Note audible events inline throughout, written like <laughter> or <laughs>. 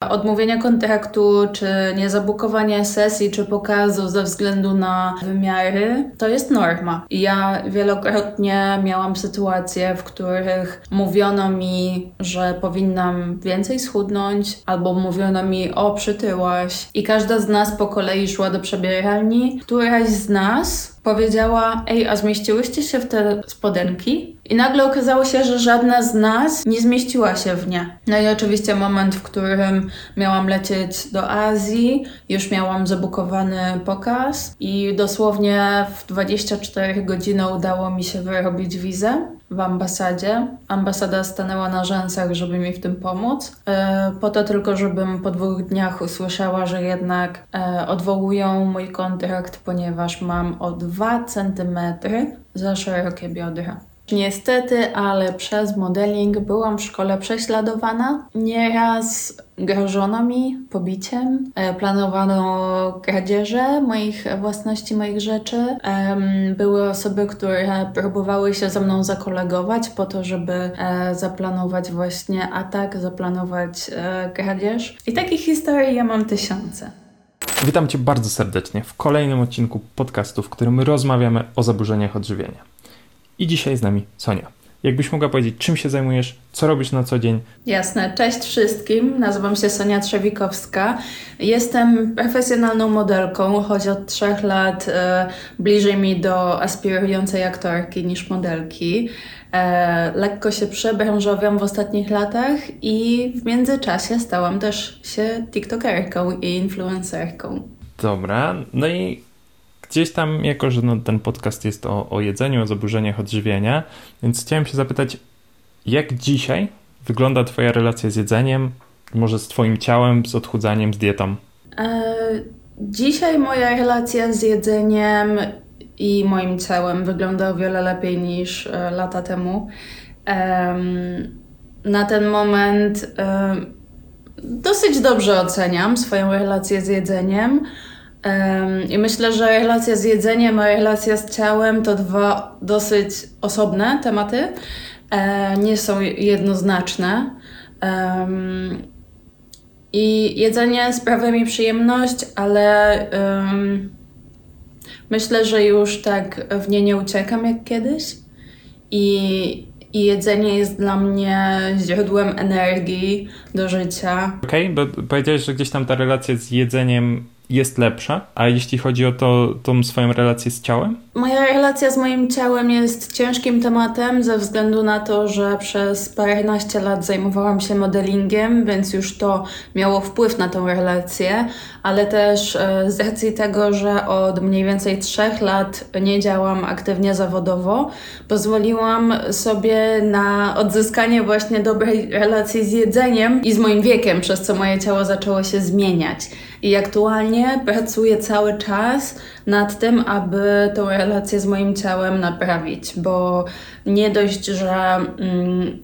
Odmówienie kontraktu, czy niezabukowanie sesji, czy pokazu ze względu na wymiary, to jest norma. Ja wielokrotnie miałam sytuacje, w których mówiono mi, że powinnam więcej schudnąć, albo mówiono mi, o, przytyłaś. I każda z nas po kolei szła do przebieralni. Któraś z nas powiedziała: Ej, a zmieściłyście się w te spodenki? I nagle okazało się, że żadna z nas nie zmieściła się w nie. No i oczywiście moment, w którym miałam lecieć do Azji, już miałam zabukowany pokaz i dosłownie w 24 godziny udało mi się wyrobić wizę w ambasadzie. Ambasada stanęła na rzęsach, żeby mi w tym pomóc. E, po to tylko, żebym po dwóch dniach usłyszała, że jednak e, odwołują mój kontrakt, ponieważ mam o 2 cm za szerokie biodra. Niestety, ale przez modeling byłam w szkole prześladowana. Nieraz grożono mi pobiciem, e, planowano kradzieże moich własności, moich rzeczy. Były osoby, które próbowały się ze mną zakolegować po to, żeby e, zaplanować właśnie atak, zaplanować e, kradzież. I takich historii ja mam tysiące. Witam Cię bardzo serdecznie w kolejnym odcinku podcastu, w którym rozmawiamy o zaburzeniach odżywienia. I dzisiaj z nami Sonia. Jakbyś mogła powiedzieć, czym się zajmujesz, co robisz na co dzień? Jasne. Cześć wszystkim. Nazywam się Sonia Trzewikowska. Jestem profesjonalną modelką, choć od trzech lat e, bliżej mi do aspirującej aktorki niż modelki. E, lekko się przebranżowiam w ostatnich latach i w międzyczasie stałam też się TikTokerką i influencerką. Dobra. No i gdzieś tam, jako że no, ten podcast jest o, o jedzeniu, o zaburzeniach odżywienia, więc chciałem się zapytać, jak dzisiaj wygląda Twoja relacja z jedzeniem, może z Twoim ciałem, z odchudzaniem, z dietą? E, dzisiaj moja relacja z jedzeniem i moim ciałem wygląda o wiele lepiej niż e, lata temu. Na ten moment e, dosyć dobrze oceniam swoją relację z jedzeniem. I myślę, że relacja z jedzeniem a relacja z ciałem to dwa dosyć osobne tematy. E, nie są jednoznaczne. I jedzenie sprawia mi przyjemność, ale myślę, że już tak w nie nie uciekam jak kiedyś. I, i jedzenie jest dla mnie źródłem energii do życia. Okej, okay, bo powiedziałeś, że gdzieś tam ta relacja z jedzeniem jest lepsza, a jeśli chodzi o to, tą swoją relację z ciałem? Moja relacja z moim ciałem jest ciężkim tematem ze względu na to, że przez paręnaście lat zajmowałam się modelingiem, więc już to miało wpływ na tą relację, ale też e, z racji tego, że od mniej więcej trzech lat nie działam aktywnie zawodowo, pozwoliłam sobie na odzyskanie właśnie dobrej relacji z jedzeniem i z moim wiekiem, przez co moje ciało zaczęło się zmieniać. I aktualnie pracuję cały czas nad tym, aby tą relację z moim ciałem naprawić, bo nie dość, że mm,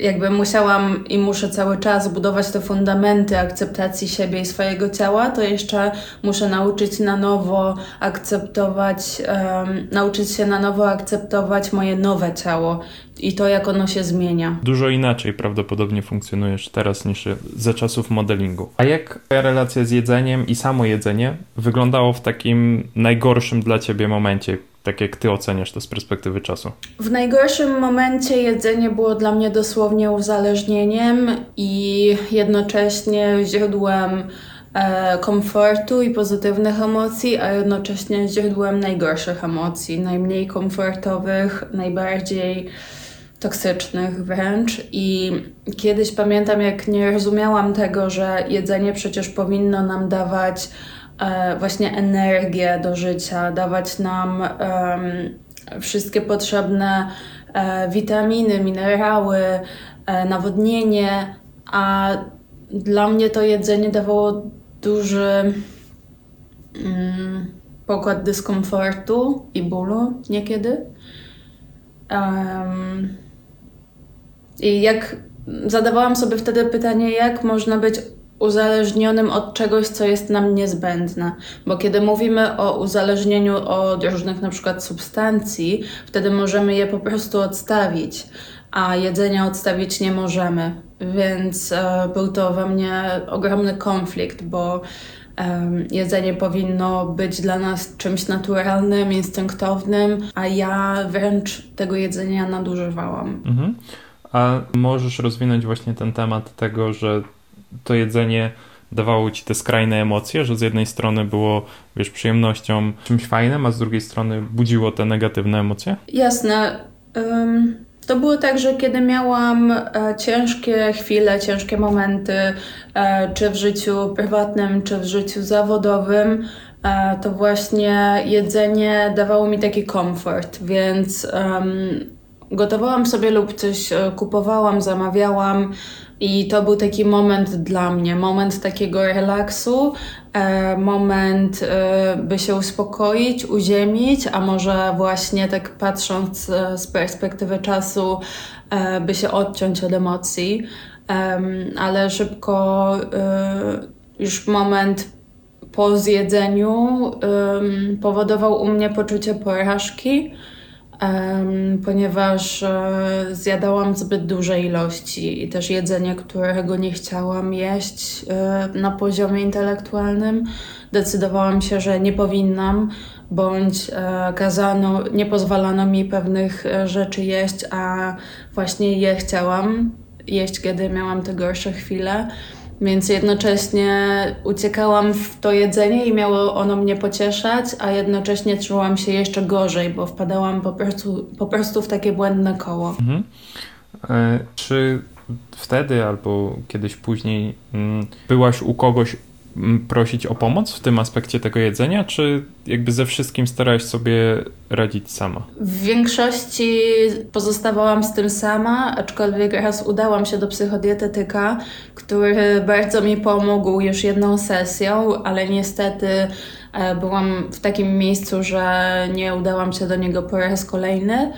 jakby musiałam i muszę cały czas budować te fundamenty akceptacji siebie i swojego ciała, to jeszcze muszę nauczyć na nowo akceptować, um, nauczyć się na nowo akceptować moje nowe ciało i to, jak ono się zmienia. Dużo inaczej prawdopodobnie funkcjonujesz teraz niż ze czasów modelingu. A jak twoja relacja z jedzeniem i samo jedzenie wyglądało w takim najgorszym dla ciebie momencie, tak jak ty oceniasz to z perspektywy czasu? W najgorszym momencie jedzenie było dla mnie dosłownie uzależnieniem i jednocześnie źródłem e, komfortu i pozytywnych emocji, a jednocześnie źródłem najgorszych emocji, najmniej komfortowych, najbardziej toksycznych wręcz. I kiedyś pamiętam, jak nie rozumiałam tego, że jedzenie przecież powinno nam dawać właśnie energię do życia, dawać nam wszystkie potrzebne e, witaminy, minerały, e, nawodnienie, a dla mnie to jedzenie dawało duży mm, pokład dyskomfortu i bólu niekiedy. Um, I jak zadawałam sobie wtedy pytanie, jak można być uzależnionym od czegoś, co jest nam niezbędne. Bo kiedy mówimy o uzależnieniu od różnych na przykład substancji, wtedy możemy je po prostu odstawić, a jedzenia odstawić nie możemy. więc e, był to we mnie ogromny konflikt, bo jedzenie powinno być dla nas czymś naturalnym, instynktownym, a ja wręcz tego jedzenia nadużywałam. Mhm. A możesz rozwinąć właśnie ten temat tego, że to jedzenie dawało ci te skrajne emocje, że z jednej strony było, wiesz, przyjemnością, czymś fajnym, a z drugiej strony budziło te negatywne emocje? Jasne. Um, to było tak, że kiedy miałam e, ciężkie chwile, ciężkie momenty, e, czy w życiu prywatnym, czy w życiu zawodowym, e, to właśnie jedzenie dawało mi taki komfort, więc um, gotowałam sobie lub coś e, kupowałam, zamawiałam. I to był taki moment dla mnie, moment takiego relaksu, e, moment, e, by się uspokoić, uziemić, a może właśnie tak patrząc z perspektywy czasu, by się odciąć od emocji. Ale szybko już moment po zjedzeniu powodował u mnie poczucie porażki ponieważ e, zjadałam zbyt duże ilości i też jedzenie, którego nie chciałam jeść e, na poziomie intelektualnym. Decydowałam się, że nie powinnam, bądź e, kazano, nie pozwalano mi pewnych rzeczy jeść, a właśnie je chciałam jeść, kiedy miałam te gorsze chwile. Więc jednocześnie uciekałam w to jedzenie i miało ono mnie pocieszać, a jednocześnie czułam się jeszcze gorzej, bo wpadałam po prostu, po prostu w takie błędne koło. Mhm. E, czy wtedy albo kiedyś później mm, byłaś u kogoś prosić o pomoc w tym aspekcie tego jedzenia, czy jakby ze wszystkim starałaś sobie radzić sama? W większości pozostawałam z tym sama, aczkolwiek raz udałam się do psychodietetyka, który bardzo mi pomógł już jedną sesją, ale niestety e, byłam w takim miejscu, że nie udałam się do niego po raz kolejny.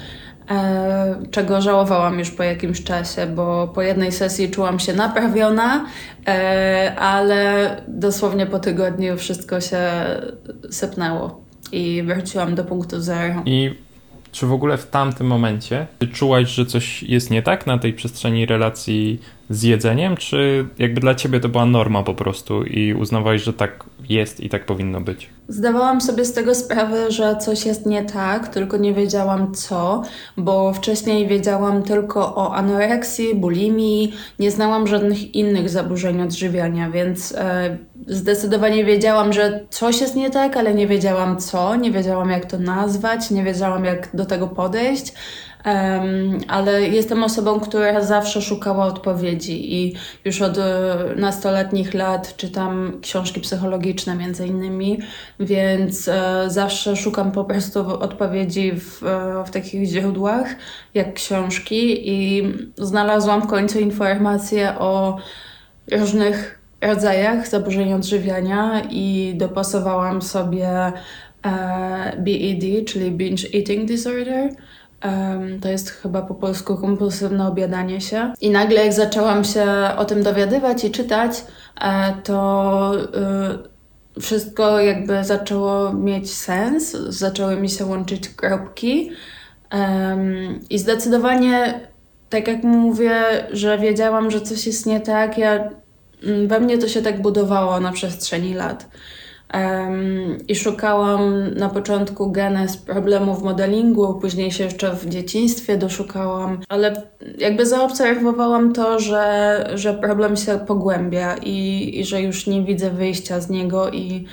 E, czego żałowałam już po jakimś czasie, bo po jednej sesji czułam się naprawiona, e, ale dosłownie po tygodniu wszystko się sypnęło i wróciłam do punktu zero. I czy w ogóle w tamtym momencie czułaś, że coś jest nie tak na tej przestrzeni relacji z jedzeniem, czy jakby dla ciebie to była norma po prostu i uznawałeś, że tak jest i tak powinno być? Zdawałam sobie z tego sprawę, że coś jest nie tak, tylko nie wiedziałam co, bo wcześniej wiedziałam tylko o anoreksji, bulimii, nie znałam żadnych innych zaburzeń odżywiania, więc e, zdecydowanie wiedziałam, że coś jest nie tak, ale nie wiedziałam co, nie wiedziałam jak to nazwać, nie wiedziałam jak do tego podejść. Um, ale jestem osobą, która zawsze szukała odpowiedzi i już od e, nastoletnich lat czytam książki psychologiczne między innymi, więc e, zawsze szukam po prostu odpowiedzi w, e, w takich źródłach jak książki i znalazłam w końcu informacje o różnych rodzajach zaburzeń odżywiania i dopasowałam sobie e, BED, czyli Binge Eating Disorder. Um, to jest chyba po polsku kompulsywne obiadanie się. I nagle, jak zaczęłam się o tym dowiadywać i czytać, e, to y, wszystko jakby zaczęło mieć sens, zaczęły mi się łączyć kropki. Um, I zdecydowanie, tak jak mówię, że wiedziałam, że coś jest nie tak, ja, mm, we mnie to się tak budowało na przestrzeni lat. Um, I szukałam na początku genez problemów modelingu, później się jeszcze w dzieciństwie doszukałam, ale jakby zaobserwowałam to, że, że problem się pogłębia i, i że już nie widzę wyjścia z niego i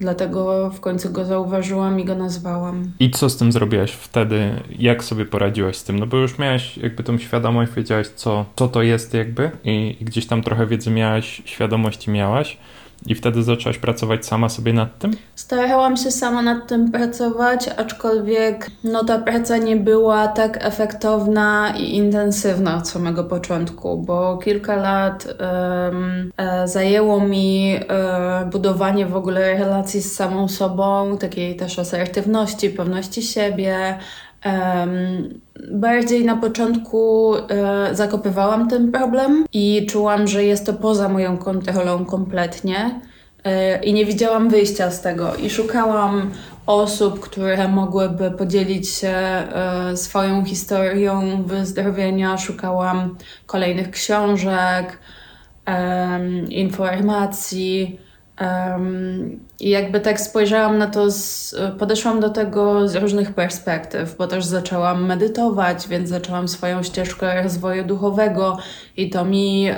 dlatego w końcu go zauważyłam i go nazwałam. I co z tym zrobiłaś wtedy? Jak sobie poradziłaś z tym? No bo już miałaś jakby tą świadomość, wiedziałaś co, co to jest jakby i, i gdzieś tam trochę wiedzy miałaś, świadomości miałaś. I wtedy zaczęłaś pracować sama sobie nad tym? Starałam się sama nad tym pracować, aczkolwiek no, ta praca nie była tak efektowna i intensywna od samego początku, bo kilka lat um, zajęło mi e, budowanie w ogóle relacji z samą sobą, takiej też asertywności, pewności siebie, bardziej na początku e, zakopywałam ten problem i czułam, że jest to poza moją kontrolą kompletnie. i nie widziałam wyjścia z tego. I szukałam osób, które mogłyby podzielić się e, swoją historią wyzdrowienia. Szukałam kolejnych książek, informacji. I jakby tak spojrzałam na to, z, podeszłam do tego z różnych perspektyw, bo też zaczęłam medytować, więc zaczęłam swoją ścieżkę rozwoju duchowego i to mi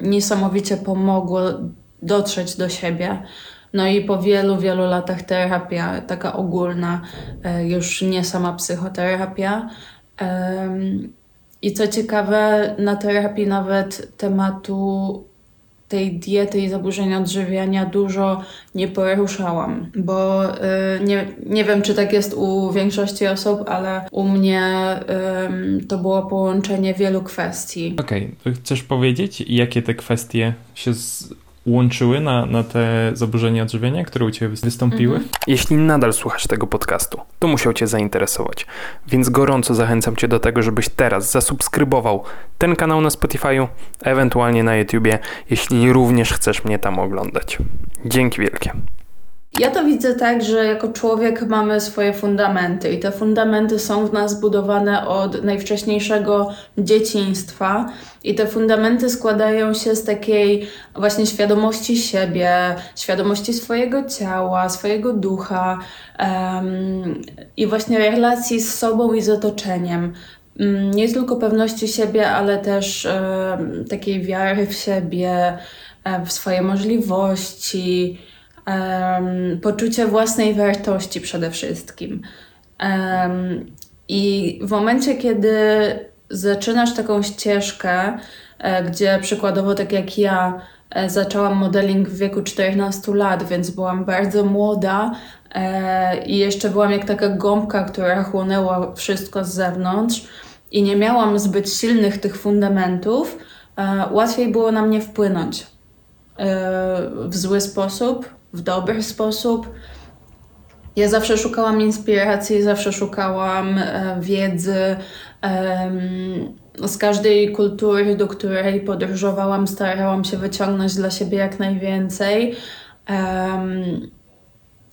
niesamowicie pomogło dotrzeć do siebie. No i po wielu, wielu latach terapia, taka ogólna, e, już nie sama psychoterapia. I co ciekawe, na terapii nawet tematu tej diety i zaburzenia odżywiania dużo nie poruszałam, bo y, nie, nie wiem, czy tak jest u większości osób, ale u mnie y, to było połączenie wielu kwestii. Okej, okay. chcesz powiedzieć, jakie te kwestie się z łączyły na, na te zaburzenia odżywiania, które u Ciebie wystąpiły? Mhm. Jeśli nadal słuchasz tego podcastu, to musiał Cię zainteresować. Więc gorąco zachęcam Cię do tego, żebyś teraz zasubskrybował ten kanał na Spotify'u, ewentualnie na YouTubie, jeśli również chcesz mnie tam oglądać. Dzięki wielkie. Ja to widzę tak, że jako człowiek mamy swoje fundamenty i te fundamenty są w nas budowane od najwcześniejszego dzieciństwa i te fundamenty składają się z takiej właśnie świadomości siebie, świadomości swojego ciała, swojego ducha um, i właśnie relacji z sobą i z otoczeniem. Um, nie tylko pewności siebie, ale też takiej wiary w siebie, w swoje możliwości, um, poczucie własnej wartości przede wszystkim. Um, I w momencie, kiedy zaczynasz taką ścieżkę, e, gdzie przykładowo tak jak ja e, zaczęłam modeling w wieku 14 lat, więc byłam bardzo młoda e, i jeszcze byłam jak taka gąbka, która chłonęła wszystko z zewnątrz i nie miałam zbyt silnych tych fundamentów, łatwiej było na mnie wpłynąć w zły sposób, w dobry sposób. Ja zawsze szukałam inspiracji, zawsze szukałam e, wiedzy. Z każdej kultury, do której podróżowałam, starałam się wyciągnąć dla siebie jak najwięcej.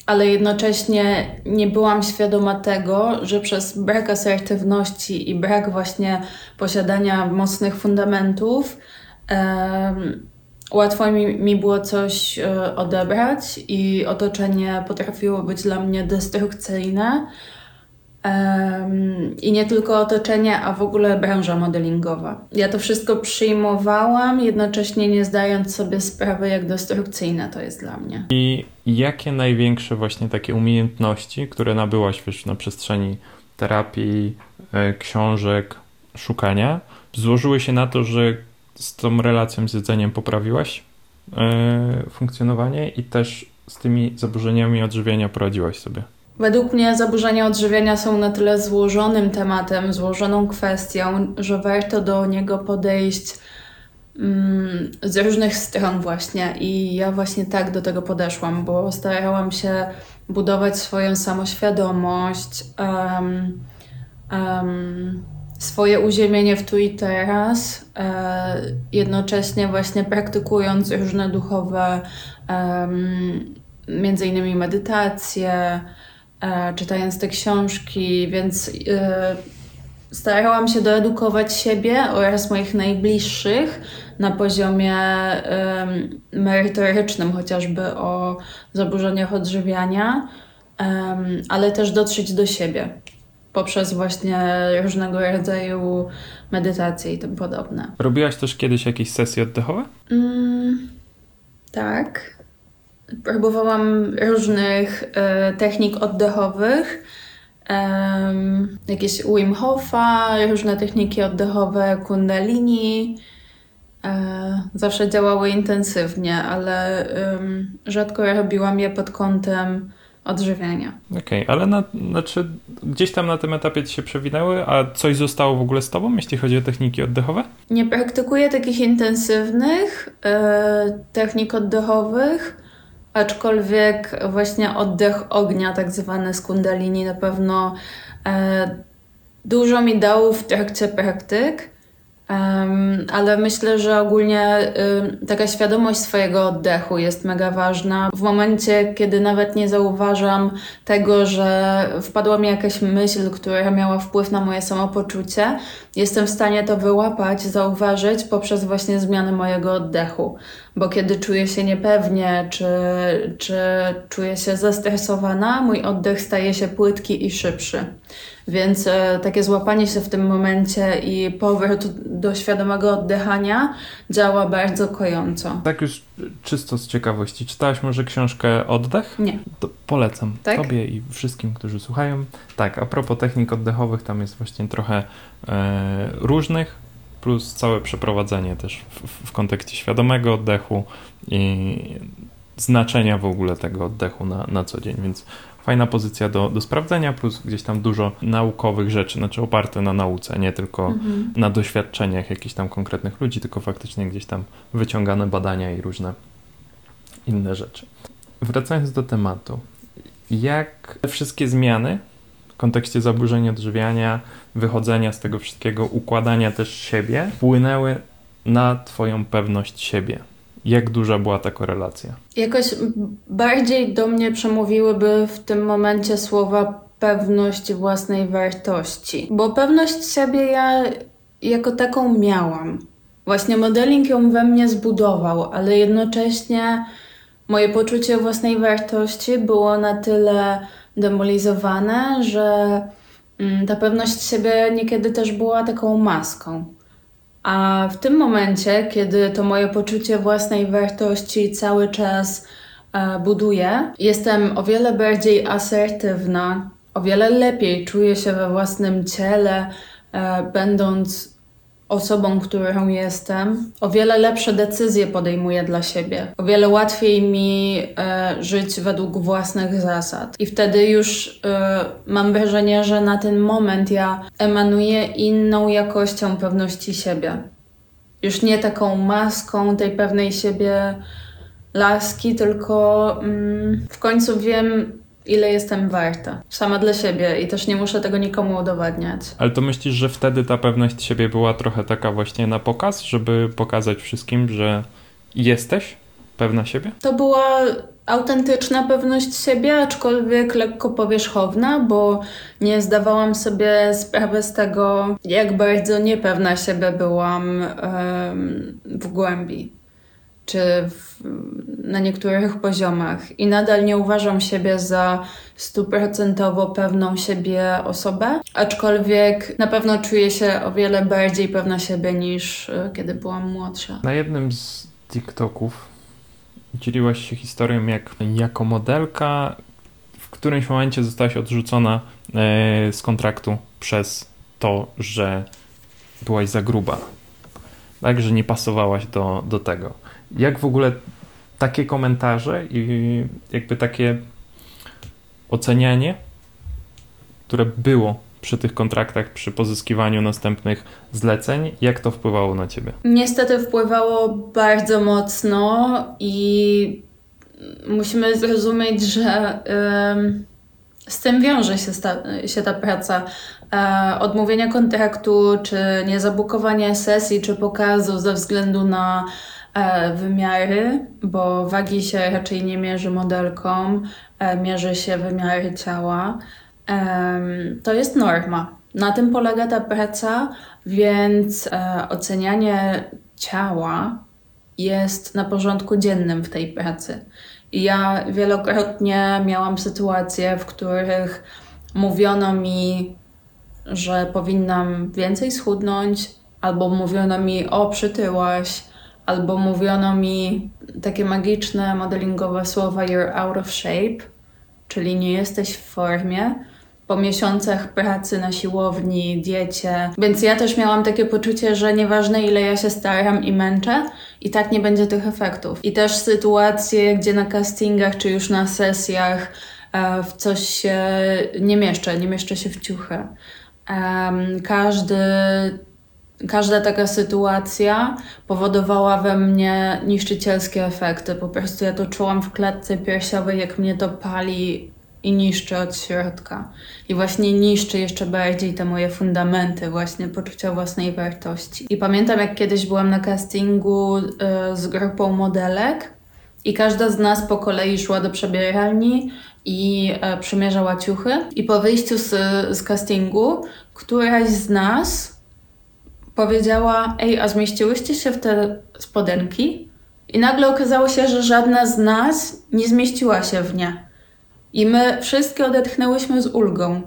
Ale jednocześnie nie byłam świadoma tego, że przez brak asertywności i brak właśnie posiadania mocnych fundamentów, łatwo mi, mi było coś e, odebrać i otoczenie potrafiło być dla mnie destrukcyjne. Um, I nie tylko otoczenie, a w ogóle branża modelingowa. Ja to wszystko przyjmowałam, jednocześnie nie zdając sobie sprawy, jak destrukcyjne to jest dla mnie. I jakie największe właśnie takie umiejętności, które nabyłaś wiesz, na przestrzeni terapii, e, książek, szukania, złożyły się na to, że z tą relacją z jedzeniem poprawiłaś yy, funkcjonowanie i też z tymi zaburzeniami odżywiania poradziłaś sobie? Według mnie zaburzenia odżywiania są na tyle złożonym tematem, złożoną kwestią, że warto do niego podejść mm, z różnych stron właśnie i ja właśnie tak do tego podeszłam, bo starałam się budować swoją samoświadomość, um, um, swoje uziemienie w tu i teraz, e, jednocześnie właśnie praktykując różne duchowe, między innymi medytacje, e, czytając te książki, więc e, starałam się doedukować siebie oraz moich najbliższych na poziomie merytorycznym, chociażby o zaburzeniach odżywiania, ale też dotrzeć do siebie poprzez właśnie różnego rodzaju medytacje i tym podobne. Robiłaś też kiedyś jakieś sesje oddechowe? Mm, tak. Próbowałam różnych e, technik oddechowych. Um, jakieś Wim Hofa, różne techniki oddechowe, kundalini. E, zawsze działały intensywnie, ale um, rzadko robiłam je pod kątem odżywiania. Okej, okay, ale na, znaczy gdzieś tam na tym etapie ci się przewinęły, a coś zostało w ogóle z tobą, jeśli chodzi o techniki oddechowe? Nie praktykuję takich intensywnych e, technik oddechowych, aczkolwiek właśnie oddech ognia, tak zwany z kundalini, na pewno e, dużo mi dał w trakcie praktyk. Um, ale myślę, że ogólnie y, taka świadomość swojego oddechu jest mega ważna. W momencie, kiedy nawet nie zauważam tego, że wpadła mi jakaś myśl, która miała wpływ na moje samopoczucie, jestem w stanie to wyłapać, zauważyć poprzez właśnie zmianę mojego oddechu. Bo kiedy czuję się niepewnie, czy, czy czuję się zestresowana, mój oddech staje się płytki i szybszy. Więc e, takie złapanie się w tym momencie i powrót do świadomego oddychania działa bardzo kojąco. Tak już czysto z ciekawości, czytałaś może książkę Oddech? Nie. To polecam Tak? tobie i wszystkim, którzy słuchają. Tak, a propos technik oddechowych, tam jest właśnie trochę e, różnych, plus całe przeprowadzenie też w, w, kontekście świadomego oddechu i znaczenia w ogóle tego oddechu na, na co dzień, więc fajna pozycja do, do sprawdzenia, plus gdzieś tam dużo naukowych rzeczy, znaczy oparte na nauce, nie tylko Mhm. na doświadczeniach jakichś tam konkretnych ludzi, tylko faktycznie gdzieś tam wyciągane badania i różne inne rzeczy. Wracając do tematu, jak te wszystkie zmiany w kontekście zaburzeń odżywiania, wychodzenia z tego wszystkiego, układania też siebie, wpłynęły na Twoją pewność siebie? Jak duża była ta korelacja? Jakoś bardziej do mnie przemówiłyby w tym momencie słowa pewność własnej wartości. Bo pewność siebie ja jako taką miałam. Właśnie modeling ją we mnie zbudował, ale jednocześnie moje poczucie własnej wartości było na tyle demolizowane, że ta pewność siebie niekiedy też była taką maską. A w tym momencie, kiedy to moje poczucie własnej wartości cały czas e, buduję, jestem o wiele bardziej asertywna, o wiele lepiej czuję się we własnym ciele, e, będąc osobą, którą jestem. O wiele lepsze decyzje podejmuję dla siebie. O wiele łatwiej mi e, żyć według własnych zasad. I wtedy już e, mam wrażenie, że na ten moment ja emanuję inną jakością pewności siebie. Już nie taką maską tej pewnej siebie laski, tylko mm, w końcu wiem, ile jestem warta. Sama dla siebie i też nie muszę tego nikomu udowadniać. Ale to myślisz, że wtedy ta pewność siebie była trochę taka właśnie na pokaz, żeby pokazać wszystkim, że jesteś pewna siebie? To była autentyczna pewność siebie, aczkolwiek lekko powierzchowna, bo nie zdawałam sobie sprawy z tego, jak bardzo niepewna siebie byłam em, w głębi. Czy w, na niektórych poziomach. I nadal nie uważam siebie za stuprocentowo pewną siebie osobę, aczkolwiek na pewno czuję się o wiele bardziej pewna siebie niż e, kiedy byłam młodsza. Na jednym z TikToków dzieliłaś się historią, jak jako modelka w którymś momencie zostałaś odrzucona e, z kontraktu przez to, że byłaś za gruba. Tak, że nie pasowałaś do, do tego. Jak w ogóle takie komentarze i jakby takie ocenianie, które było przy tych kontraktach, przy pozyskiwaniu następnych zleceń, jak to wpływało na ciebie? Niestety wpływało bardzo mocno i musimy zrozumieć, że z tym wiąże się, sta, się ta praca. E, odmówienie kontraktu, czy niezabukowanie sesji, czy pokazu ze względu na wymiary, bo wagi się raczej nie mierzy modelką, e, mierzy się wymiary ciała. To jest norma. Na tym polega ta praca, więc e, ocenianie ciała jest na porządku dziennym w tej pracy. Ja wielokrotnie miałam sytuacje, w których mówiono mi, że powinnam więcej schudnąć, albo mówiono mi, o, przytyłaś, albo mówiono mi takie magiczne modelingowe słowa you're out of shape, czyli nie jesteś w formie po miesiącach pracy na siłowni, diecie. Więc ja też miałam takie poczucie, że nieważne ile ja się staram i męczę, i tak nie będzie tych efektów. I też sytuacje, gdzie na castingach czy już na sesjach e, w coś się nie mieszczę, nie mieszczę się w ciuchy. Każdy Każda taka sytuacja powodowała we mnie niszczycielskie efekty. Po prostu ja to czułam w klatce piersiowej, jak mnie to pali i niszczy od środka. I właśnie niszczy jeszcze bardziej te moje fundamenty, właśnie poczucia własnej wartości. I pamiętam, jak kiedyś byłam na castingu y, z grupą modelek i każda z nas po kolei szła do przebieralni i y, przymierzała ciuchy. I po wyjściu z, z castingu, któraś z nas powiedziała: Ej, a zmieściłyście się w te spodenki? I nagle okazało się, że żadna z nas nie zmieściła się w nie. I my wszystkie odetchnęłyśmy z ulgą.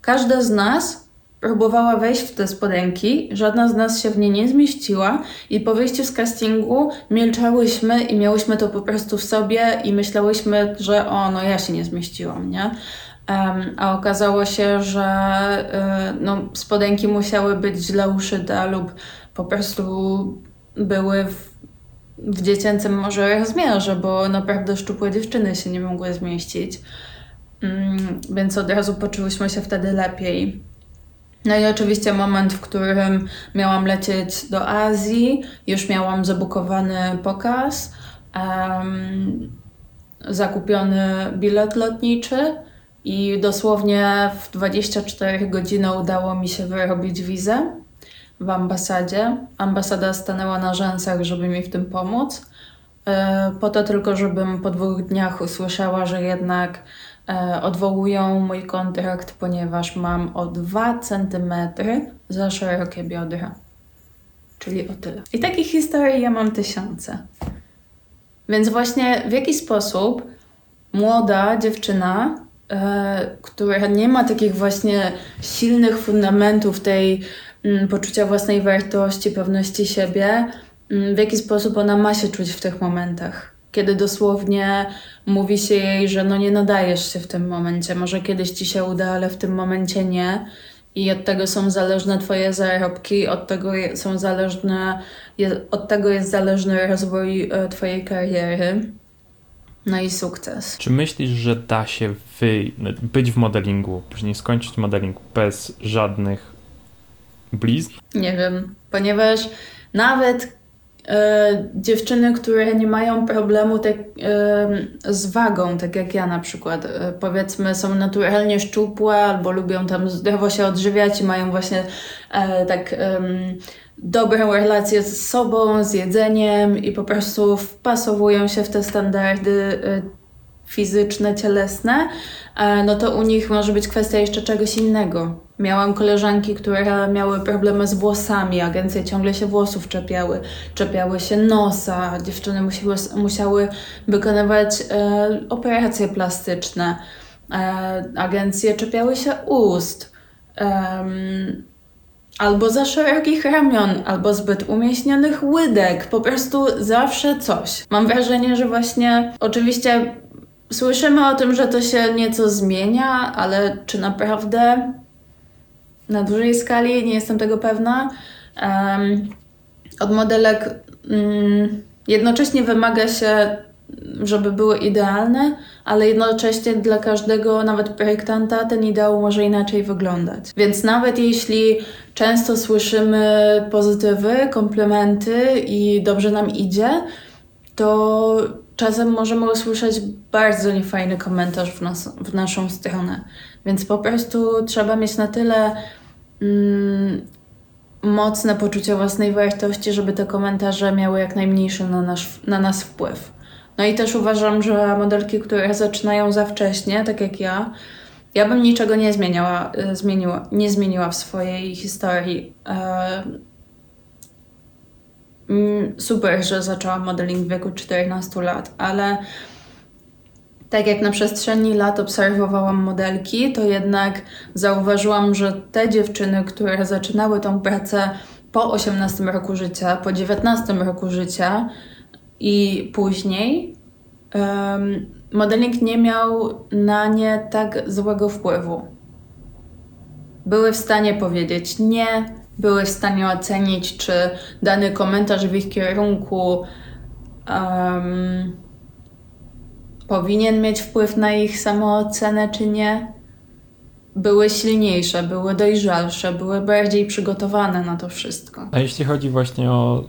Każda z nas próbowała wejść w te spodenki, żadna z nas się w nie nie zmieściła i po wyjściu z castingu milczałyśmy i miałyśmy to po prostu w sobie i myślałyśmy, że o, no ja się nie zmieściłam, nie? A okazało się, że y, no, spodenki musiały być źle uszyte lub po prostu były w w dziecięcym może rozmiarze, bo naprawdę szczupłe dziewczyny się nie mogły zmieścić. Mm, więc od razu poczułyśmy się wtedy lepiej. No i oczywiście moment, w którym miałam lecieć do Azji, już miałam zabukowany pokaz, um, zakupiony bilet lotniczy i dosłownie w 24 godziny udało mi się wyrobić wizę w ambasadzie. Ambasada stanęła na rzęsach, żeby mi w tym pomóc. E, po to tylko, żebym po dwóch dniach usłyszała, że jednak e, odwołują mój kontrakt, ponieważ mam o 2 cm za szerokie biodra. Czyli o tyle. I takich historii ja mam tysiące. Więc właśnie w jaki sposób młoda dziewczyna, która nie ma takich właśnie silnych fundamentów tej Mm, poczucia własnej wartości, pewności siebie, mm, w jaki sposób ona ma się czuć w tych momentach. Kiedy dosłownie mówi się jej, że no nie nadajesz się w tym momencie, może kiedyś ci się uda, ale w tym momencie nie. I od tego są zależne Twoje zarobki, od tego są zależne, od tego jest zależny rozwój e, Twojej kariery. No i sukces. Czy myślisz, że da się wy, być w modelingu, później skończyć modeling bez żadnych blizn? Nie wiem, ponieważ nawet e, dziewczyny, które nie mają problemu tak, e, z wagą, tak jak ja na przykład, e, powiedzmy są naturalnie szczupłe albo lubią tam zdrowo się odżywiać i mają właśnie e, tak dobrą relację z sobą, z jedzeniem i po prostu wpasowują się w te standardy e, fizyczne, cielesne, no to u nich może być kwestia jeszcze czegoś innego. Miałam koleżanki, które miały problemy z włosami, agencje ciągle się włosów czepiały, czepiały się nosa, dziewczyny musiały, musiały wykonywać e, operacje plastyczne, e, agencje czepiały się ust. Albo za szerokich ramion, albo zbyt umieśnionych łydek, po prostu zawsze coś. Mam wrażenie, że właśnie oczywiście Słyszymy o tym, że to się nieco zmienia, ale czy naprawdę na dużej skali? Nie jestem tego pewna. Um, od modelek um, jednocześnie wymaga się, żeby były idealne, ale jednocześnie dla każdego, nawet projektanta, ten ideał może inaczej wyglądać. Więc nawet jeśli często słyszymy pozytywy, komplementy i dobrze nam idzie, to czasem możemy usłyszeć bardzo niefajny komentarz w, nas, w naszą stronę. Więc po prostu trzeba mieć na tyle mm, mocne poczucie własnej wartości, żeby te komentarze miały jak najmniejszy na, nasz, na nas wpływ. No i też uważam, że modelki, które zaczynają za wcześnie, tak jak ja, ja bym niczego nie zmieniała, y, zmieniła, nie zmieniła w swojej historii. E, Mm, super, że zaczęłam modeling w wieku 14 lat, ale tak jak na przestrzeni lat obserwowałam modelki, to jednak zauważyłam, że te dziewczyny, które zaczynały tą pracę po 18 roku życia, po 19 roku życia i później, um, modeling nie miał na nie tak złego wpływu. Były w stanie powiedzieć nie, były w stanie ocenić, czy dany komentarz w ich kierunku um, powinien mieć wpływ na ich samoocenę, czy nie. Były silniejsze, były dojrzalsze, były bardziej przygotowane na to wszystko. A jeśli chodzi właśnie o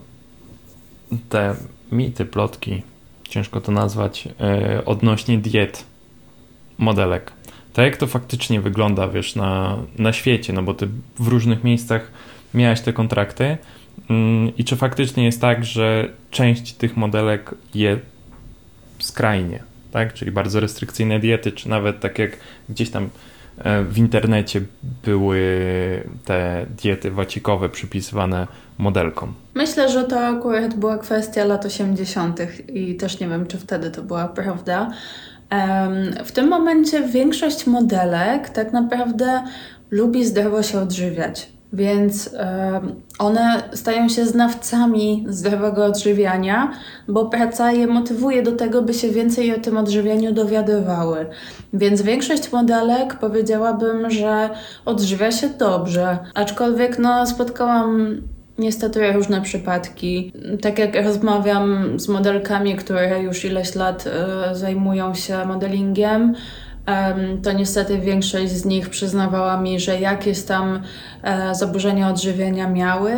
te mity, plotki, ciężko to nazwać, yy, odnośnie diet, modelek. To jak to faktycznie wygląda, wiesz, na, na świecie, no bo ty w różnych miejscach miałeś te kontrakty mm, i czy faktycznie jest tak, że część tych modelek je skrajnie, tak? Czyli bardzo restrykcyjne diety, czy nawet tak jak gdzieś tam e, w internecie były te diety wacikowe przypisywane modelkom. Myślę, że to akurat była kwestia lat 80. i też nie wiem, czy wtedy to była prawda. W tym momencie większość modelek tak naprawdę lubi zdrowo się odżywiać. Więc one stają się znawcami zdrowego odżywiania, bo praca je motywuje do tego, by się więcej o tym odżywianiu dowiadywały. Więc większość modelek powiedziałabym, że odżywia się dobrze. Aczkolwiek no, spotkałam niestety różne przypadki. Tak jak rozmawiam z modelkami, które już ileś lat y, zajmują się modelingiem, to niestety większość z nich przyznawała mi, że jakieś tam e, zaburzenia odżywienia miały.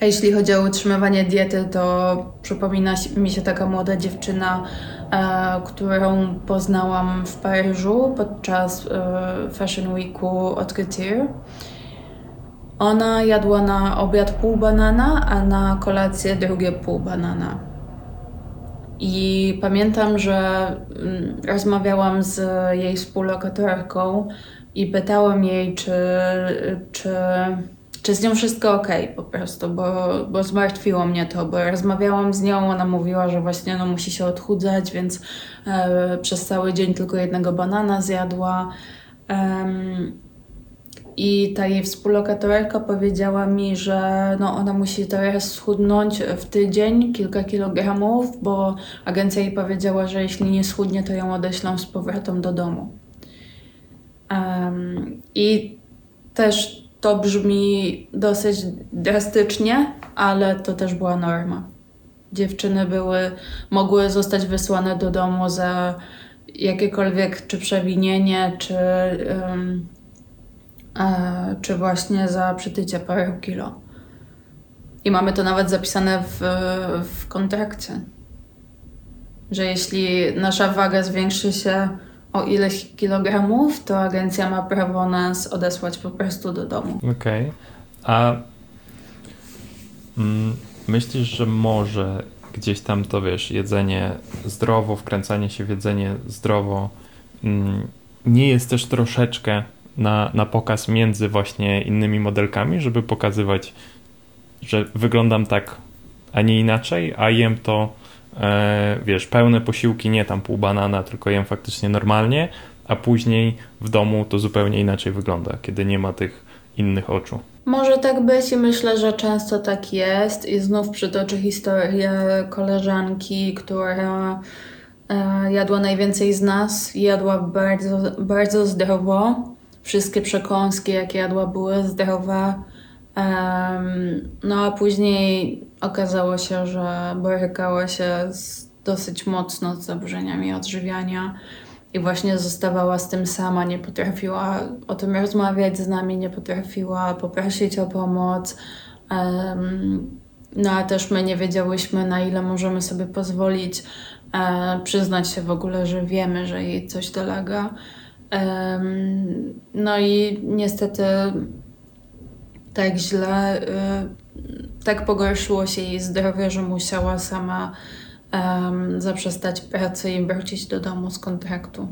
A jeśli chodzi o utrzymywanie diety, to przypomina mi się taka młoda dziewczyna, e, którą poznałam w Paryżu podczas e, Fashion Weeku od Couture. Ona jadła na obiad pół banana, a na kolację drugie pół banana. I pamiętam, że mm, rozmawiałam z jej współlokatorką i pytałam jej, czy, czy, czy z nią wszystko ok po prostu, bo, bo zmartwiło mnie to, bo rozmawiałam z nią, ona mówiła, że właśnie no, musi się odchudzać, więc e, przez cały dzień tylko jednego banana zjadła. I ta jej współlokatorka powiedziała mi, że no ona musi teraz schudnąć w tydzień kilka kilogramów, bo agencja jej powiedziała, że jeśli nie schudnie, to ją odeślą z powrotem do domu. Um, I też to brzmi dosyć drastycznie, ale to też była norma. Dziewczyny były, mogły zostać wysłane do domu za jakiekolwiek czy przewinienie, czy um, czy właśnie za przytycie parę kilo. I mamy to nawet zapisane w, w kontrakcie, że jeśli nasza waga zwiększy się o ileś kilogramów, to agencja ma prawo nas odesłać po prostu do domu. Okej. Okay. A mm, myślisz, że może gdzieś tam to wiesz, jedzenie zdrowo, wkręcanie się w jedzenie zdrowo mm, nie jest też troszeczkę na, na pokaz między właśnie innymi modelkami, żeby pokazywać, że wyglądam tak, a nie inaczej, a jem to, e, wiesz, pełne posiłki, nie tam pół banana, tylko jem faktycznie normalnie, a później w domu to zupełnie inaczej wygląda, kiedy nie ma tych innych oczu. Może tak być i myślę, że często tak jest. I znów przytoczę historię koleżanki, która e, jadła najwięcej z nas, jadła bardzo, bardzo zdrowo wszystkie przekąski, jakie jadła, były zdrowe. Um, no a później okazało się, że borykała się z, dosyć mocno z zaburzeniami odżywiania i właśnie zostawała z tym sama, nie potrafiła o tym rozmawiać z nami, nie potrafiła poprosić o pomoc. Um, no a też my nie wiedziałyśmy, na ile możemy sobie pozwolić e, przyznać się w ogóle, że wiemy, że jej coś dolega. No i niestety tak źle, y, tak pogorszyło się jej zdrowie, że musiała sama zaprzestać pracy i wrócić do domu z kontraktu.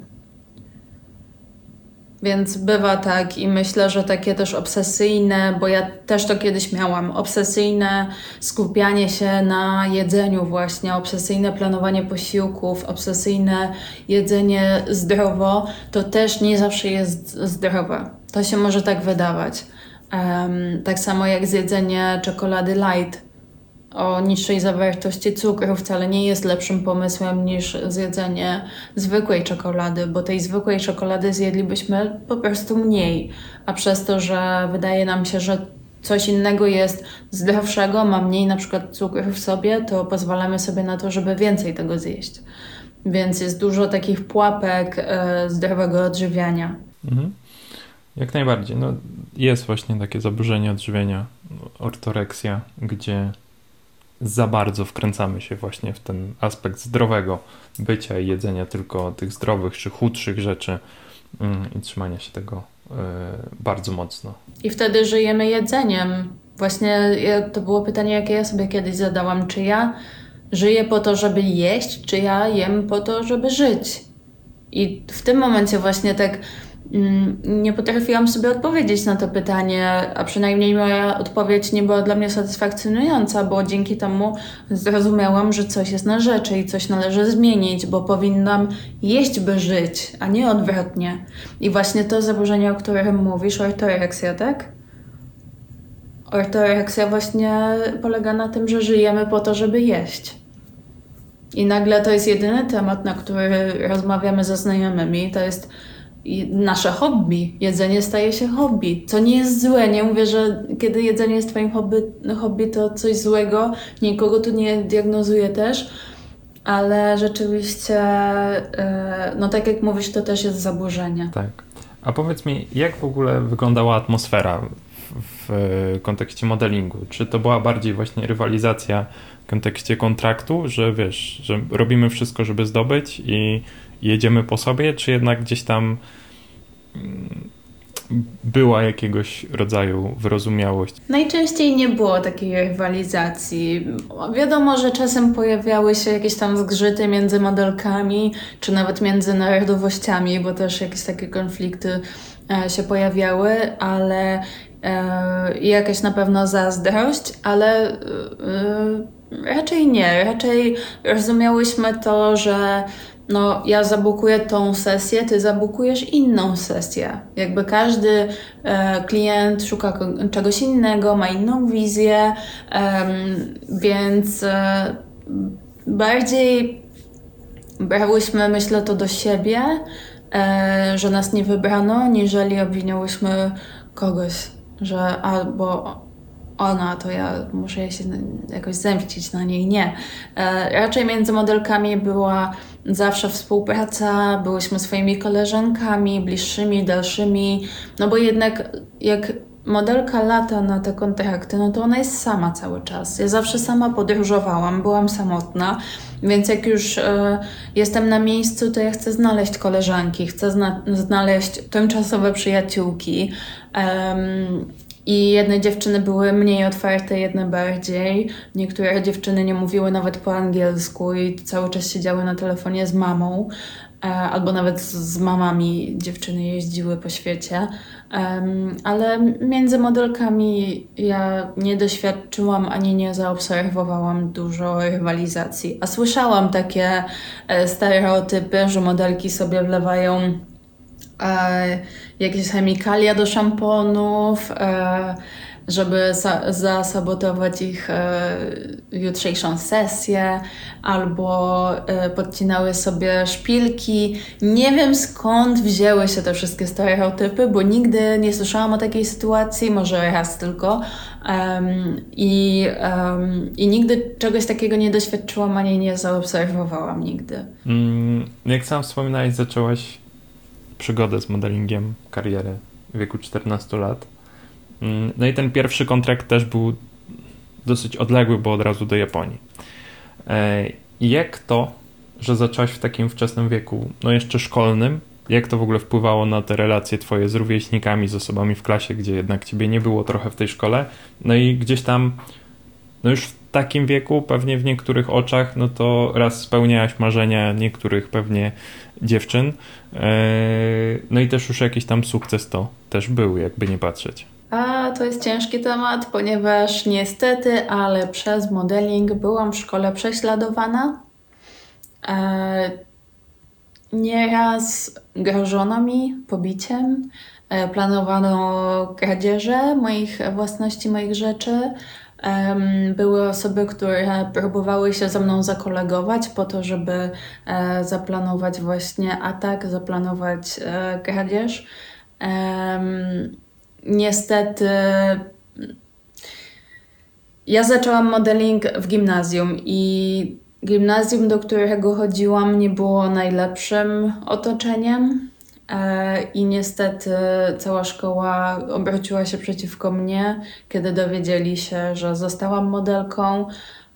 Więc bywa tak i myślę, że takie też obsesyjne, bo ja też to kiedyś miałam, obsesyjne skupianie się na jedzeniu właśnie, obsesyjne planowanie posiłków, obsesyjne jedzenie zdrowo, to też nie zawsze jest zdrowe. To się może tak wydawać. Um, tak samo jak zjedzenie czekolady light o niższej zawartości cukru wcale nie jest lepszym pomysłem niż zjedzenie zwykłej czekolady, bo tej zwykłej czekolady zjedlibyśmy po prostu mniej, a przez to, że wydaje nam się, że coś innego jest zdrowszego, ma mniej na przykład cukru w sobie, to pozwalamy sobie na to, żeby więcej tego zjeść. Więc jest dużo takich pułapek e, zdrowego odżywiania. Mhm. Jak najbardziej. No, jest właśnie takie zaburzenie odżywienia, ortoreksja, gdzie za bardzo wkręcamy się właśnie w ten aspekt zdrowego bycia i jedzenia tylko tych zdrowych czy chudszych rzeczy mm, i trzymania się tego y, bardzo mocno. I wtedy żyjemy jedzeniem. Właśnie to było pytanie, jakie ja sobie kiedyś zadałam. Czy ja żyję po to, żeby jeść, czy ja jem po to, żeby żyć? I w tym momencie właśnie tak nie potrafiłam sobie odpowiedzieć na to pytanie, a przynajmniej moja odpowiedź nie była dla mnie satysfakcjonująca, bo dzięki temu zrozumiałam, że coś jest na rzeczy i coś należy zmienić, bo powinnam jeść, by żyć, a nie odwrotnie. I właśnie to zaburzenie, o którym mówisz, ortoreksja, tak? Ortoreksja właśnie polega na tym, że żyjemy po to, żeby jeść. I nagle to jest jedyny temat, na który rozmawiamy ze znajomymi. To jest nasze hobby. Jedzenie staje się hobby, co nie jest złe. Nie mówię, że kiedy jedzenie jest Twoim hobby, hobby to coś złego. Nikogo tu nie diagnozuję też, ale rzeczywiście, e, no tak jak mówisz, to też jest zaburzenie. Tak. A powiedz mi, jak w ogóle wyglądała atmosfera w kontekście modelingu? Czy to była bardziej właśnie rywalizacja w kontekście kontraktu, że wiesz, że robimy wszystko, żeby zdobyć i jedziemy po sobie, czy jednak gdzieś tam mm, była jakiegoś rodzaju wyrozumiałość? Najczęściej nie było takiej rywalizacji. Wiadomo, że czasem pojawiały się jakieś tam zgrzyty między modelkami, czy nawet między narodowościami, bo też jakieś takie konflikty e, się pojawiały, ale i jakaś na pewno zazdrość, ale e, raczej nie. Raczej rozumiałyśmy to, że no, ja zabukuję tą sesję, ty zabukujesz inną sesję. Jakby każdy e, klient szuka czegoś innego, ma inną wizję, e, więc e, bardziej brałyśmy, myślę, to do siebie, e, że nas nie wybrano, niżeli obwiniałyśmy kogoś, że albo ona, to ja muszę się jakoś zemścić na niej. Nie. E, raczej między modelkami była zawsze współpraca, byłyśmy swoimi koleżankami, bliższymi, dalszymi, no bo jednak jak modelka lata na te kontrakty, no to ona jest sama cały czas. Ja zawsze sama podróżowałam, byłam samotna, więc jak już e, jestem na miejscu, to ja chcę znaleźć koleżanki, chcę zna znaleźć tymczasowe przyjaciółki. Um, i jedne dziewczyny były mniej otwarte, jedne bardziej. Niektóre dziewczyny nie mówiły nawet po angielsku i cały czas siedziały na telefonie z mamą, albo nawet z mamami dziewczyny jeździły po świecie. Ale między modelkami ja nie doświadczyłam ani nie zaobserwowałam dużo rywalizacji. A słyszałam takie e, stereotypy, że modelki sobie wlewają e, jakieś chemikalia do szamponów, e, żeby zasabotować ich e, jutrzejszą sesję, albo e, podcinały sobie szpilki. Nie wiem skąd wzięły się te wszystkie stereotypy, bo nigdy nie słyszałam o takiej sytuacji, może raz tylko. Um, i, um, I nigdy czegoś takiego nie doświadczyłam ani nie zaobserwowałam nigdy. Mm, jak sam wspominałeś, zaczęłaś przygodę z modelingiem, karierę w wieku 14 lat. Mm, no i ten pierwszy kontrakt też był dosyć odległy, bo od razu do Japonii. E, jak to, że zaczęłaś w takim wczesnym wieku, no jeszcze szkolnym, jak to w ogóle wpływało na te relacje twoje z rówieśnikami, z osobami w klasie, gdzie jednak ciebie nie było trochę w tej szkole, no i gdzieś tam, no już w takim wieku, pewnie w niektórych oczach, no to raz spełniałaś marzenia niektórych pewnie dziewczyn, e, no i też już jakiś tam sukces to też był, jakby nie patrzeć. A to jest ciężki temat, ponieważ niestety, ale przez modeling byłam w szkole prześladowana. E, nieraz grożono mi pobiciem, e, planowano kradzieże moich własności, moich rzeczy. Były osoby, które próbowały się ze mną zakolegować po to, żeby e, zaplanować właśnie atak, zaplanować e, kradzież. Niestety ja zaczęłam modeling w gimnazjum i gimnazjum, do którego chodziłam, nie było najlepszym otoczeniem. E, I niestety cała szkoła obróciła się przeciwko mnie, kiedy dowiedzieli się, że zostałam modelką.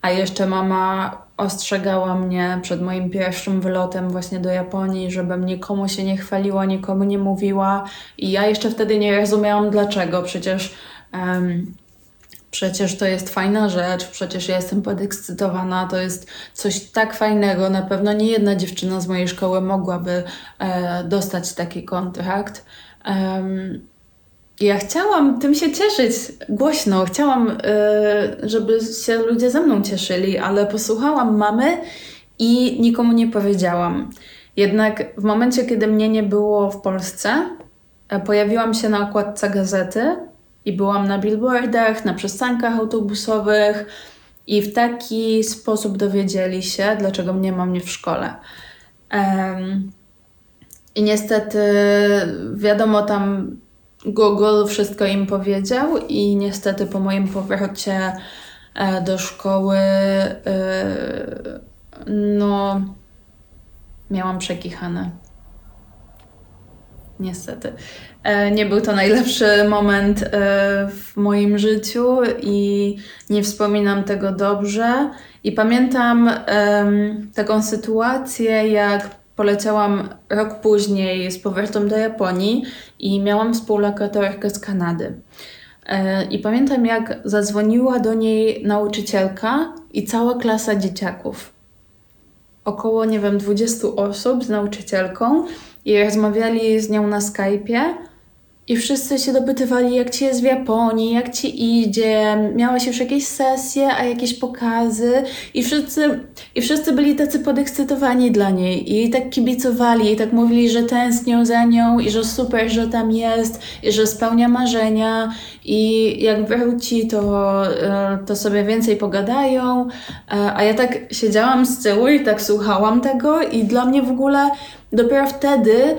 A jeszcze mama ostrzegała mnie przed moim pierwszym wylotem właśnie do Japonii, żebym nikomu się nie chwaliła, nikomu nie mówiła. I ja jeszcze wtedy nie rozumiałam dlaczego. Przecież, um, przecież to jest fajna rzecz, przecież ja jestem podekscytowana, to jest coś tak fajnego. Na pewno nie jedna dziewczyna z mojej szkoły mogłaby e, dostać taki kontrakt. Um, ja chciałam tym się cieszyć głośno, chciałam, yy, żeby się ludzie ze mną cieszyli, ale posłuchałam mamy i nikomu nie powiedziałam. Jednak w momencie, kiedy mnie nie było w Polsce, e, pojawiłam się na okładce gazety i byłam na billboardach, na przystankach autobusowych i w taki sposób dowiedzieli się, dlaczego mnie mam nie w szkole. Um, I niestety, wiadomo, tam Google wszystko im powiedział i niestety po moim powrocie e, do szkoły e, no miałam przekichane. Niestety. E, nie był to najlepszy moment w moim życiu i nie wspominam tego dobrze. I pamiętam taką sytuację, jak poleciałam rok później z powrotem do Japonii i miałam współlokatorkę z Kanady. E, I pamiętam, jak zadzwoniła do niej nauczycielka i cała klasa dzieciaków. Około, nie wiem, 20 osób z nauczycielką i rozmawiali z nią na Skype'ie i wszyscy się dopytywali, jak ci jest w Japonii, jak ci idzie, miałaś już jakieś sesje, a jakieś pokazy. I wszyscy, I wszyscy byli tacy podekscytowani dla niej i tak kibicowali, i tak mówili, że tęsknią za nią i że super, że tam jest, i że spełnia marzenia. I jak wróci, to, e, to sobie więcej pogadają. E, a ja tak siedziałam z tyłu i tak słuchałam tego, i dla mnie w ogóle dopiero wtedy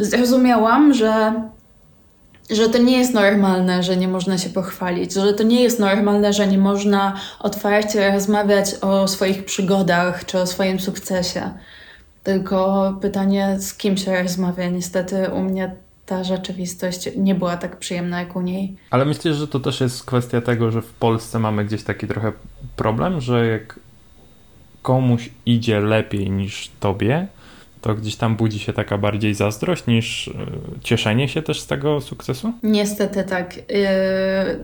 zrozumiałam, że że to nie jest normalne, że nie można się pochwalić, że to nie jest normalne, że nie można otwarcie rozmawiać o swoich przygodach czy o swoim sukcesie. Tylko pytanie, z kim się rozmawia. Niestety u mnie ta rzeczywistość nie była tak przyjemna jak u niej. Ale myślisz, że to też jest kwestia tego, że w Polsce mamy gdzieś taki trochę problem, że jak komuś idzie lepiej niż tobie, to gdzieś tam budzi się taka bardziej zazdrość niż e, cieszenie się też z tego sukcesu? Niestety tak. E,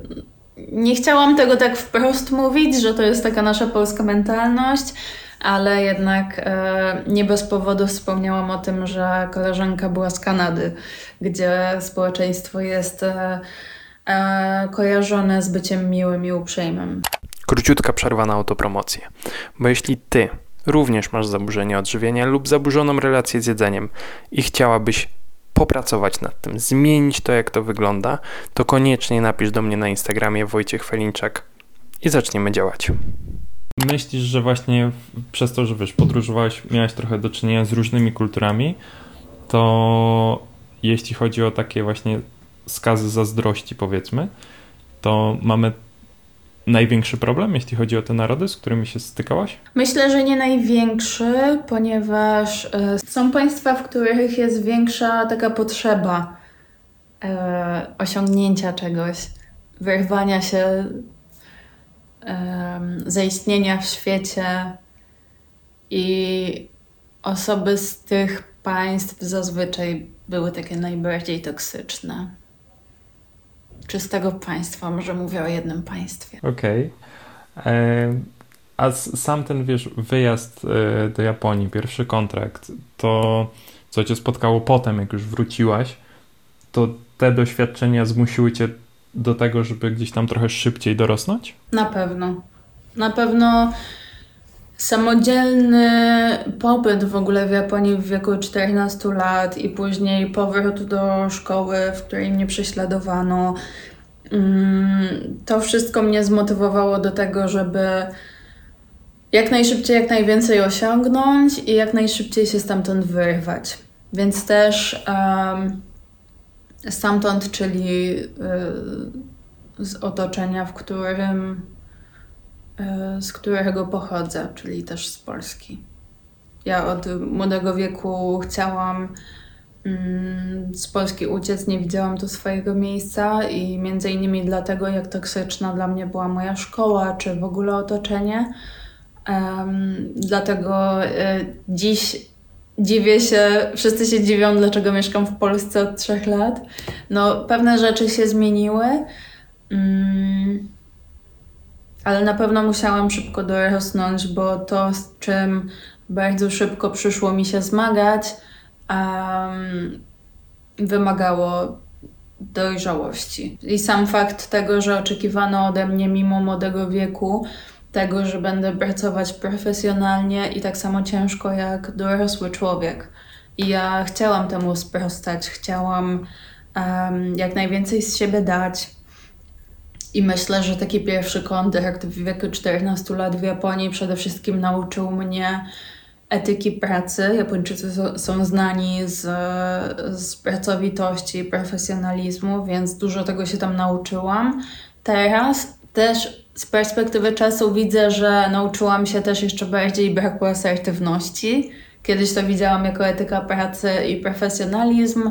nie chciałam tego tak wprost mówić, że to jest taka nasza polska mentalność, ale jednak e, nie bez powodu wspomniałam o tym, że koleżanka była z Kanady, gdzie społeczeństwo jest kojarzone z byciem miłym i uprzejmym. Króciutka przerwa na autopromocję. Bo jeśli ty również masz zaburzenie odżywienia lub zaburzoną relację z jedzeniem i chciałabyś popracować nad tym, zmienić to, jak to wygląda, to koniecznie napisz do mnie na Instagramie Wojciech Felinczak i zaczniemy działać. Myślisz, że właśnie przez to, że wiesz, podróżowałeś, miałeś trochę do czynienia z różnymi kulturami, to jeśli chodzi o takie właśnie skazy zazdrości, powiedzmy, to mamy największy problem, jeśli chodzi o te narody, z którymi się stykałaś? Myślę, że nie największy, ponieważ e, są państwa, w których jest większa taka potrzeba e, osiągnięcia czegoś, wyrwania się, zaistnienia w świecie i osoby z tych państw zazwyczaj były takie najbardziej toksyczne czystego państwa, może mówię o jednym państwie. Okej. Okay. E, a sam ten, wiesz, wyjazd e, do Japonii, pierwszy kontrakt, to co cię spotkało potem, jak już wróciłaś, to te doświadczenia zmusiły cię do tego, żeby gdzieś tam trochę szybciej dorosnąć? Na pewno. Na pewno samodzielny pobyt w ogóle w Japonii w wieku 14 lat i później powrót do szkoły, w której mnie prześladowano. Mm, to wszystko mnie zmotywowało do tego, żeby jak najszybciej, jak najwięcej osiągnąć i jak najszybciej się stamtąd wyrwać. Więc też um, stamtąd, czyli y, z otoczenia, w którym z którego pochodzę, czyli też z Polski. Ja od młodego wieku chciałam mm, z Polski uciec, nie widziałam tu swojego miejsca i między innymi dlatego, jak toksyczna dla mnie była moja szkoła, czy w ogóle otoczenie. Um, dlatego y, dziś dziwię się, wszyscy się dziwią, dlaczego mieszkam w Polsce od trzech lat. No, pewne rzeczy się zmieniły, um, ale na pewno musiałam szybko dorosnąć, bo to, z czym bardzo szybko przyszło mi się zmagać, um, wymagało dojrzałości. I sam fakt tego, że oczekiwano ode mnie mimo młodego wieku, tego, że będę pracować profesjonalnie i tak samo ciężko jak dorosły człowiek. I ja chciałam temu sprostać, chciałam um, jak najwięcej z siebie dać. I myślę, że taki pierwszy kontakt w wieku 14 lat w Japonii przede wszystkim nauczył mnie etyki pracy. Japończycy są znani z, z pracowitości i profesjonalizmu, więc dużo tego się tam nauczyłam. Teraz też z perspektywy czasu widzę, że nauczyłam się też jeszcze bardziej braku asertywności. Kiedyś to widziałam jako etyka pracy i profesjonalizm,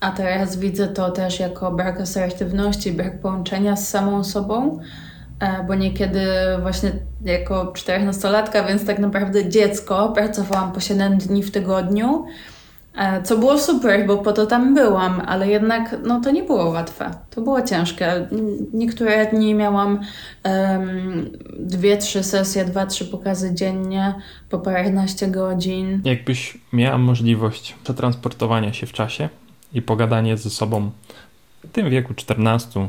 a teraz widzę to też jako brak asertywności, brak połączenia z samą sobą, e, bo niekiedy właśnie jako 14-latka, więc tak naprawdę dziecko, pracowałam po 7 dni w tygodniu E, co było super, bo po to tam byłam, ale jednak no, to nie było łatwe. To było ciężkie. Niektóre dni miałam um, dwie, trzy sesje, dwa, trzy pokazy dziennie po paręnaście godzin. Jakbyś miała możliwość przetransportowania się w czasie i pogadanie ze sobą w tym wieku 14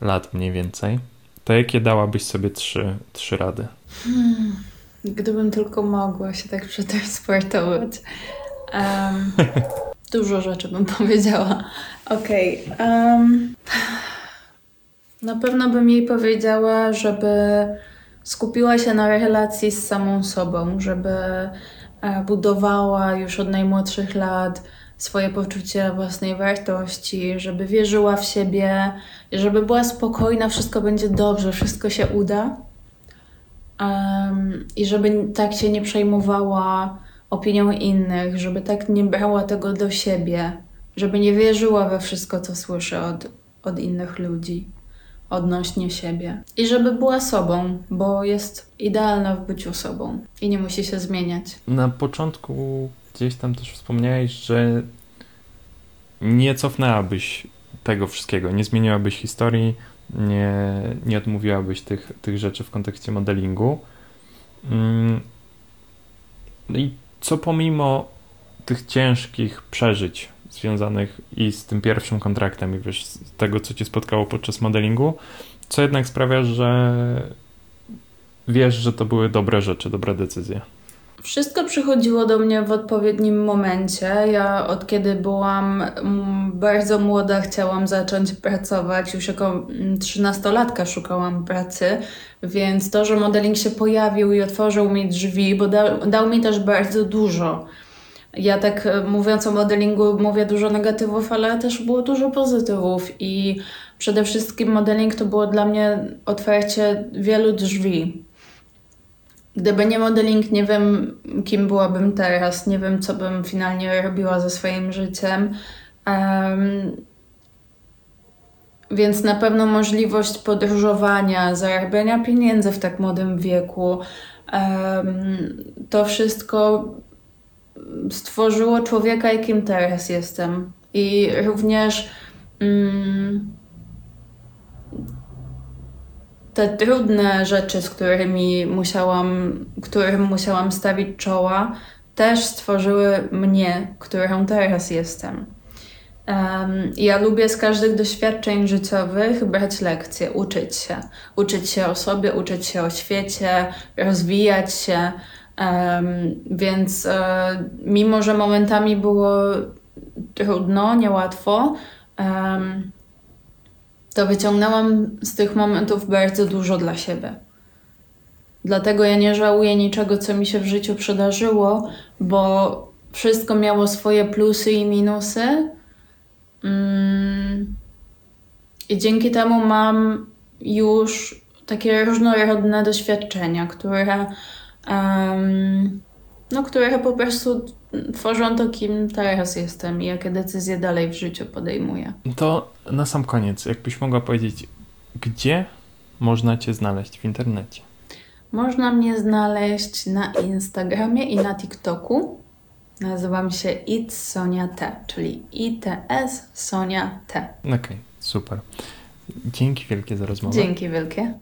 lat mniej więcej, to jakie dałabyś sobie trzy, trzy rady? Hmm, gdybym tylko mogła się tak przetransportować. Um, <laughs> dużo rzeczy bym powiedziała. Okej. Okay, um, na pewno bym jej powiedziała, żeby skupiła się na relacji z samą sobą, żeby e, budowała już od najmłodszych lat swoje poczucie własnej wartości, żeby wierzyła w siebie, żeby była spokojna, wszystko będzie dobrze, wszystko się uda. Um, I żeby tak się nie przejmowała opinią innych, żeby tak nie brała tego do siebie, żeby nie wierzyła we wszystko, co słyszy od, od innych ludzi odnośnie siebie. I żeby była sobą, bo jest idealna w byciu sobą i nie musi się zmieniać. Na początku gdzieś tam też wspomniałeś, że nie cofnęłabyś tego wszystkiego, nie zmieniłabyś historii, nie, nie odmówiłabyś tych, tych rzeczy w kontekście modelingu. Mm, I co pomimo tych ciężkich przeżyć związanych i z tym pierwszym kontraktem, i wiesz, z tego, co cię spotkało podczas modelingu, co jednak sprawia, że wiesz, że to były dobre rzeczy, dobre decyzje. Wszystko przychodziło do mnie w odpowiednim momencie. Ja od kiedy byłam mm, bardzo młoda, chciałam zacząć pracować. Już jako trzynastolatka szukałam pracy, więc to, że modeling się pojawił i otworzył mi drzwi, bo dał, dał mi też bardzo dużo. Ja tak e, mówiąc o modelingu mówię dużo negatywów, ale też było dużo pozytywów i przede wszystkim modeling to było dla mnie otwarcie wielu drzwi Gdyby nie modeling, nie wiem, kim byłabym teraz, nie wiem, co bym finalnie robiła ze swoim życiem. Um, więc na pewno możliwość podróżowania, zarabiania pieniędzy w tak młodym wieku, um, to wszystko stworzyło człowieka, jakim teraz jestem. I również. Um, te trudne rzeczy, z którymi musiałam, którym musiałam stawić czoła, też stworzyły mnie, którą teraz jestem. Um, ja lubię z każdych doświadczeń życiowych brać lekcje, uczyć się. Uczyć się o sobie, uczyć się o świecie, rozwijać się. Um, więc um, mimo, że momentami było trudno, niełatwo, um, to wyciągnęłam z tych momentów bardzo dużo dla siebie. Dlatego ja nie żałuję niczego, co mi się w życiu przydarzyło, bo wszystko miało swoje plusy i minusy. Mm. I dzięki temu mam już takie różnorodne doświadczenia, które um, no, które po prostu tworzą to, kim teraz jestem i jakie decyzje dalej w życiu podejmuję. To na sam koniec, jakbyś mogła powiedzieć, gdzie można Cię znaleźć w internecie? Można mnie znaleźć na Instagramie i na TikToku. Nazywam się It Sonia T, czyli ITS Sonia T. Okej, super. Dzięki wielkie za rozmowę. Dzięki wielkie.